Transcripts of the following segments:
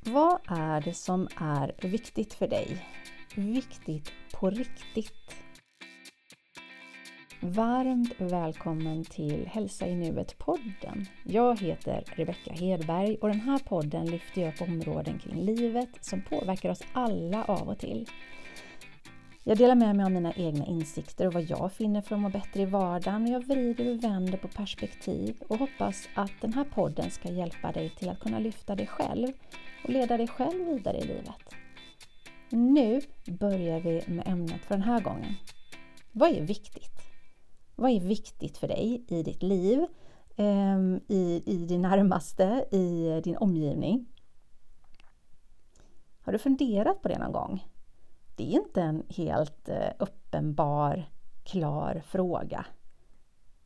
Vad är det som är viktigt för dig? Viktigt på riktigt? Varmt välkommen till Hälsa i nuet-podden. Jag heter Rebecka Hedberg och den här podden lyfter jag upp områden kring livet som påverkar oss alla av och till. Jag delar med mig av mina egna insikter och vad jag finner för att må bättre i vardagen och jag vrider och vänder på perspektiv och hoppas att den här podden ska hjälpa dig till att kunna lyfta dig själv och leda dig själv vidare i livet. Nu börjar vi med ämnet för den här gången. Vad är viktigt? Vad är viktigt för dig i ditt liv, ehm, i, i din närmaste, i din omgivning? Har du funderat på det någon gång? Det är inte en helt eh, uppenbar, klar fråga.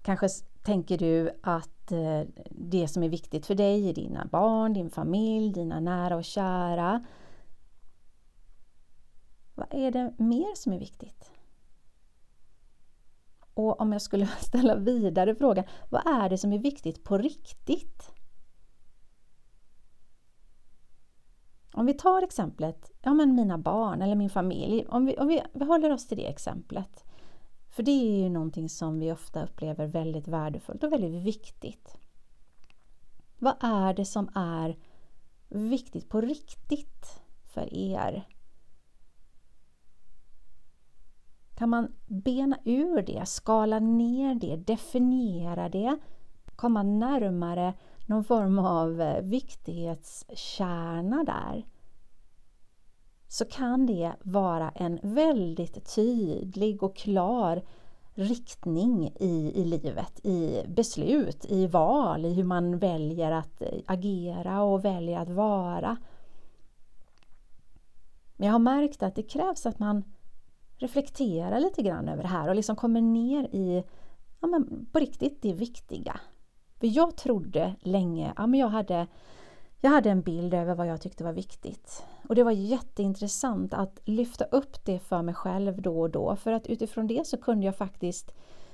Kanske tänker du att eh, det som är viktigt för dig är dina barn, din familj, dina nära och kära. Vad är det mer som är viktigt? Och om jag skulle ställa vidare frågan, vad är det som är viktigt på riktigt? Om vi tar exemplet, ja men mina barn eller min familj, om vi, om vi, vi håller oss till det exemplet. För det är ju någonting som vi ofta upplever väldigt värdefullt och väldigt viktigt. Vad är det som är viktigt på riktigt för er? Kan man bena ur det, skala ner det, definiera det, komma närmare någon form av eh, viktighetskärna där så kan det vara en väldigt tydlig och klar riktning i, i livet, i beslut, i val, i hur man väljer att eh, agera och väljer att vara. Men jag har märkt att det krävs att man reflekterar lite grann över det här och liksom kommer ner i ja, men på riktigt det viktiga. För jag trodde länge, ja men jag hade, jag hade en bild över vad jag tyckte var viktigt. Och det var jätteintressant att lyfta upp det för mig själv då och då för att utifrån det så kunde jag faktiskt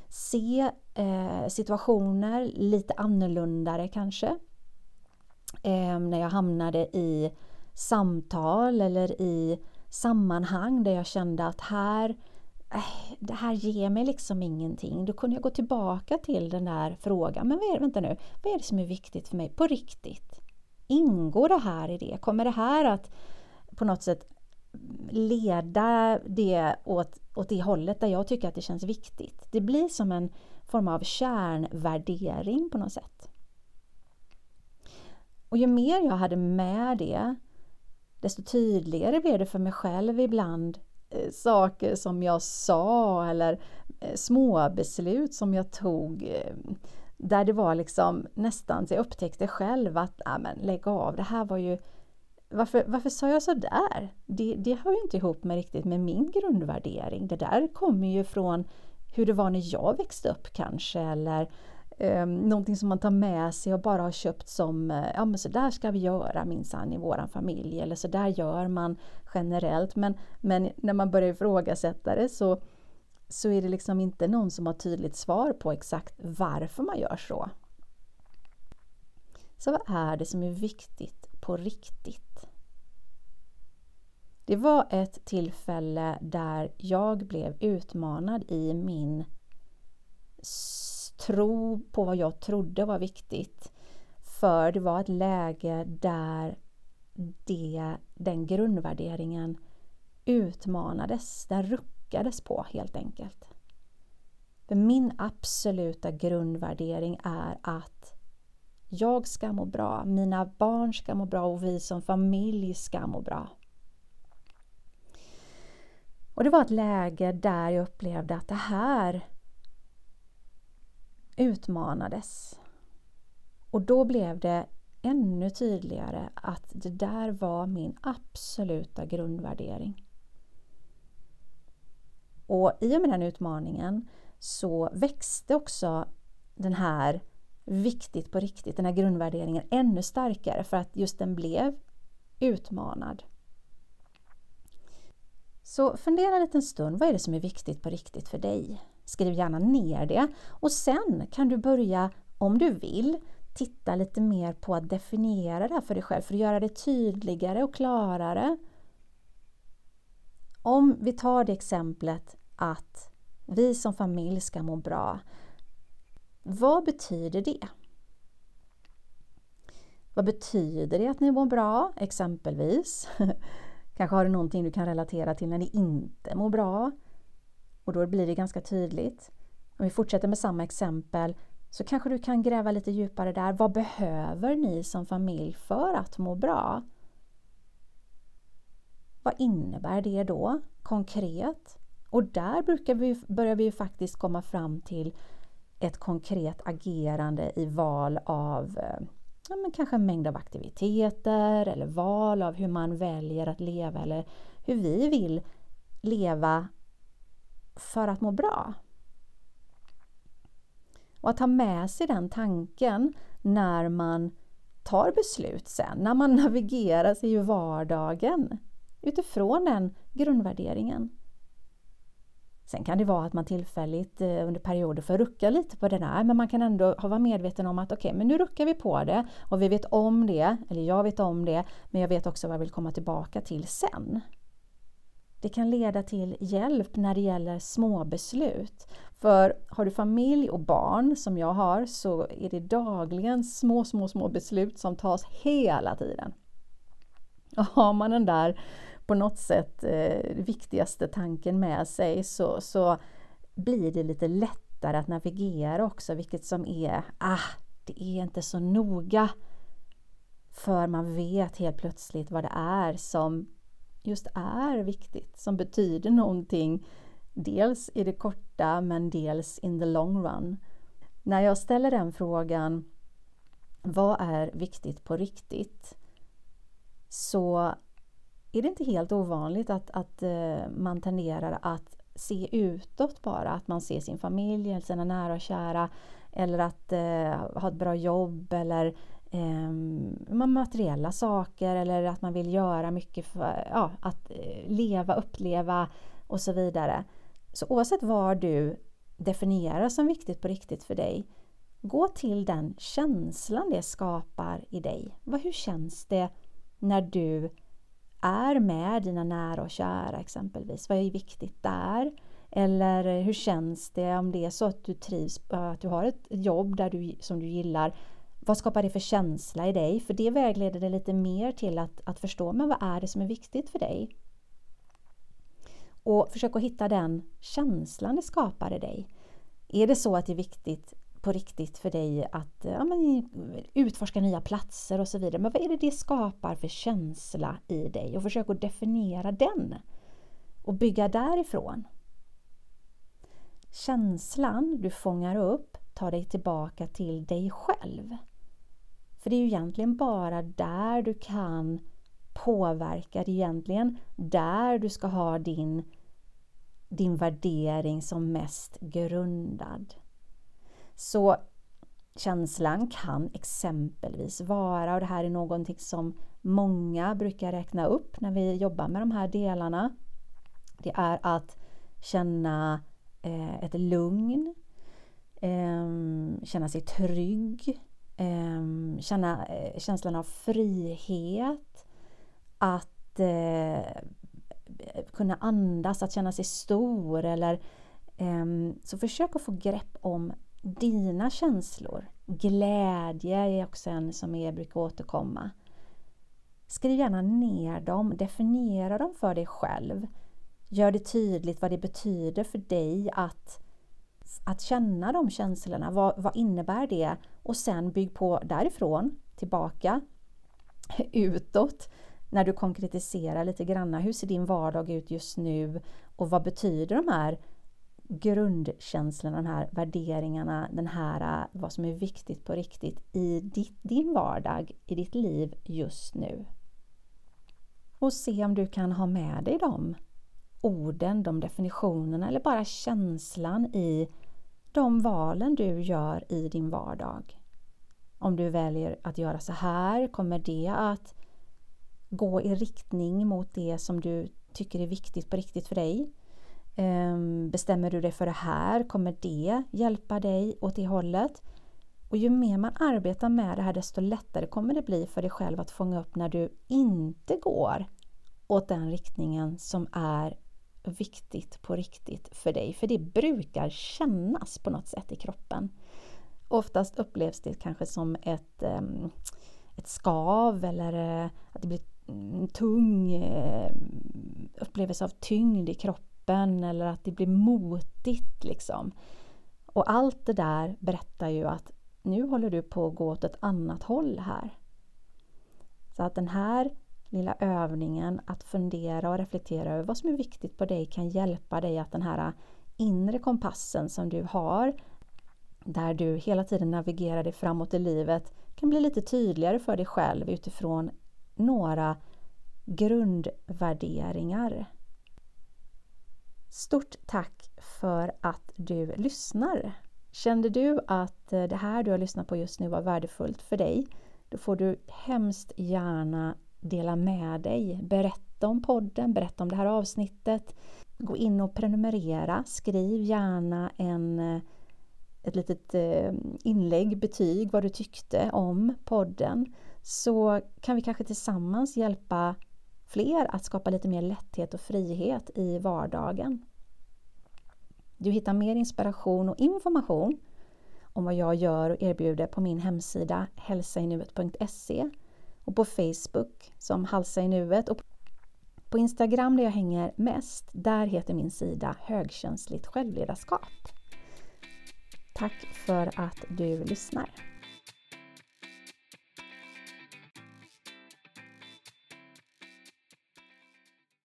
se eh, situationer lite annorlunda kanske. Eh, när jag hamnade i samtal eller i sammanhang där jag kände att här Äh, det här ger mig liksom ingenting. Då kunde jag gå tillbaka till den där frågan. Men vad är, vänta nu, vad är det som är viktigt för mig på riktigt? Ingår det här i det? Kommer det här att på något sätt leda det åt, åt det hållet där jag tycker att det känns viktigt? Det blir som en form av kärnvärdering på något sätt. Och ju mer jag hade med det, desto tydligare blev det för mig själv ibland Eh, saker som jag sa eller eh, små beslut som jag tog eh, där det var liksom nästan så jag upptäckte själv att nej men lägg av, det här var ju varför, varför sa jag så där? Det, det hör ju inte ihop med riktigt med min grundvärdering. Det där kommer ju från hur det var när jag växte upp kanske eller eh, någonting som man tar med sig och bara har köpt som, eh, ja men så där ska vi göra minsann i våran familj eller så där gör man generellt. Men, men när man börjar ifrågasätta det så, så är det liksom inte någon som har tydligt svar på exakt varför man gör så. Så vad är det som är viktigt på riktigt? Det var ett tillfälle där jag blev utmanad i min tro på vad jag trodde var viktigt. För det var ett läge där det, den grundvärderingen utmanades, den ruckades på helt enkelt. För min absoluta grundvärdering är att jag ska må bra, mina barn ska må bra och vi som familj ska må bra. Och det var ett läge där jag upplevde att det här utmanades. Och då blev det ännu tydligare att det där var min absoluta grundvärdering. Och i och med den utmaningen så växte också den här viktigt på riktigt, den här grundvärderingen ännu starkare för att just den blev utmanad. Så fundera en liten stund, vad är det som är viktigt på riktigt för dig? Skriv gärna ner det och sen kan du börja, om du vill, titta lite mer på att definiera det här för dig själv, för att göra det tydligare och klarare. Om vi tar det exemplet att vi som familj ska må bra. Vad betyder det? Vad betyder det att ni mår bra, exempelvis? Kanske har du någonting du kan relatera till när ni inte mår bra. Och då blir det ganska tydligt. Om vi fortsätter med samma exempel så kanske du kan gräva lite djupare där. Vad behöver ni som familj för att må bra? Vad innebär det då konkret? Och där brukar vi, börjar vi ju faktiskt komma fram till ett konkret agerande i val av eh, ja, men kanske en mängd av aktiviteter eller val av hur man väljer att leva eller hur vi vill leva för att må bra. Och att ha med sig den tanken när man tar beslut sen, när man navigerar sig i vardagen utifrån den grundvärderingen. Sen kan det vara att man tillfälligt eh, under perioder får rucka lite på det där men man kan ändå vara medveten om att okej, okay, men nu ruckar vi på det och vi vet om det, eller jag vet om det, men jag vet också vad jag vill komma tillbaka till sen. Det kan leda till hjälp när det gäller små beslut. För har du familj och barn som jag har så är det dagligen små, små, små beslut som tas hela tiden. Och har man den där på något sätt eh, viktigaste tanken med sig så, så blir det lite lättare att navigera också vilket som är, ah, det är inte så noga. För man vet helt plötsligt vad det är som just är viktigt, som betyder någonting. Dels i det korta men dels in the long run. När jag ställer den frågan, vad är viktigt på riktigt? Så är det inte helt ovanligt att, att eh, man tenderar att se utåt bara, att man ser sin familj, eller sina nära och kära, eller att eh, ha ett bra jobb eller Ehm, um, materiella saker eller att man vill göra mycket för ja, att eh, leva, uppleva och så vidare. Så oavsett vad du definierar som viktigt på riktigt för dig, gå till den känslan det skapar i dig. Hur känns det när du är med dina nära och kära exempelvis. Vad är viktigt där? Eller hur känns det om det är så att du trivs, eh, att du har ett jobb där du, som du gillar? Vad skapar det för känsla i dig? För det vägleder dig lite mer till att, att förstå, men vad är det som är viktigt för dig? Och försök att hitta den känslan det skapar i dig. Är det så att det är viktigt på riktigt för dig att ja, men, utforska nya platser och så vidare. Men vad är det det skapar för känsla i dig? Och försök att definiera den och bygga därifrån. Känslan du fångar upp ta dig tillbaka till dig själv. För det är ju egentligen bara där du kan påverka, det är egentligen där du ska ha din, din värdering som mest grundad. Så känslan kan exempelvis vara, och det här är någonting som många brukar räkna upp när vi jobbar med de här delarna. Det är att känna eh, ett lugn, Ehm, känna sig trygg, ehm, känna eh, känslan av frihet, att eh, kunna andas, att känna sig stor eller ehm, så försök att få grepp om dina känslor. Glädje är också en som är, brukar återkomma. Skriv gärna ner dem, definiera dem för dig själv. Gör det tydligt vad det betyder för dig att, att känna de känslorna. Vad, vad innebär det? Och sen bygg på därifrån, tillbaka, utåt. När du konkretiserar lite grann. Hur ser din vardag ut just nu? Och vad betyder de här grundkänslorna, de här värderingarna, den här eh, vad som är viktigt på riktigt i ditt, din vardag, i ditt liv just nu. Och se om du kan ha med dig dem orden, de definitionerna eller bara känslan i de valen du gör i din vardag. Om du väljer att göra så här, kommer det att gå i riktning mot det som du tycker är viktigt på riktigt för dig? Ehm, bestämmer du dig för det här, kommer det hjälpa dig åt det hållet? Och ju mer man arbetar med det här desto lättare kommer det bli för dig själv att fånga upp när du inte går åt den riktningen som är viktigt på riktigt för dig. För det brukar kännas på något sätt i kroppen. Oftast upplevs det kanske som ett, ehm, ett skav eller eh, att det blir en tung eh, upplevelse av tyngd i kroppen eller att det blir motigt liksom. Och allt det där berättar ju att nu håller du på att gå åt ett annat håll här. Så att den här lilla övningen att fundera och reflektera över vad som är viktigt på dig kan hjälpa dig att den här inre kompassen som du har där du hela tiden navigerar dig framåt i livet kan bli lite tydligare för dig själv utifrån några grundvärderingar. Stort tack för att du lyssnar! Kände du att det här du har lyssnat på just nu var värdefullt för dig? Då får du hemskt gärna dela med dig. Berätta om podden, berätta om det här avsnittet. Gå in och prenumerera. Skriv gärna en, eh, ett litet eh, inlägg, betyg, vad du tyckte om podden. Så kan vi kanske tillsammans hjälpa fler att skapa lite mer lätthet och frihet i vardagen. Du hittar mer inspiration och information om vad jag gör och erbjuder på min hemsida hälsainuet.se och på Facebook som Halsa i nuet och på Instagram där jag hänger mest, där heter min sida Högkänsligt självledarskap. Tack för att du lyssnar!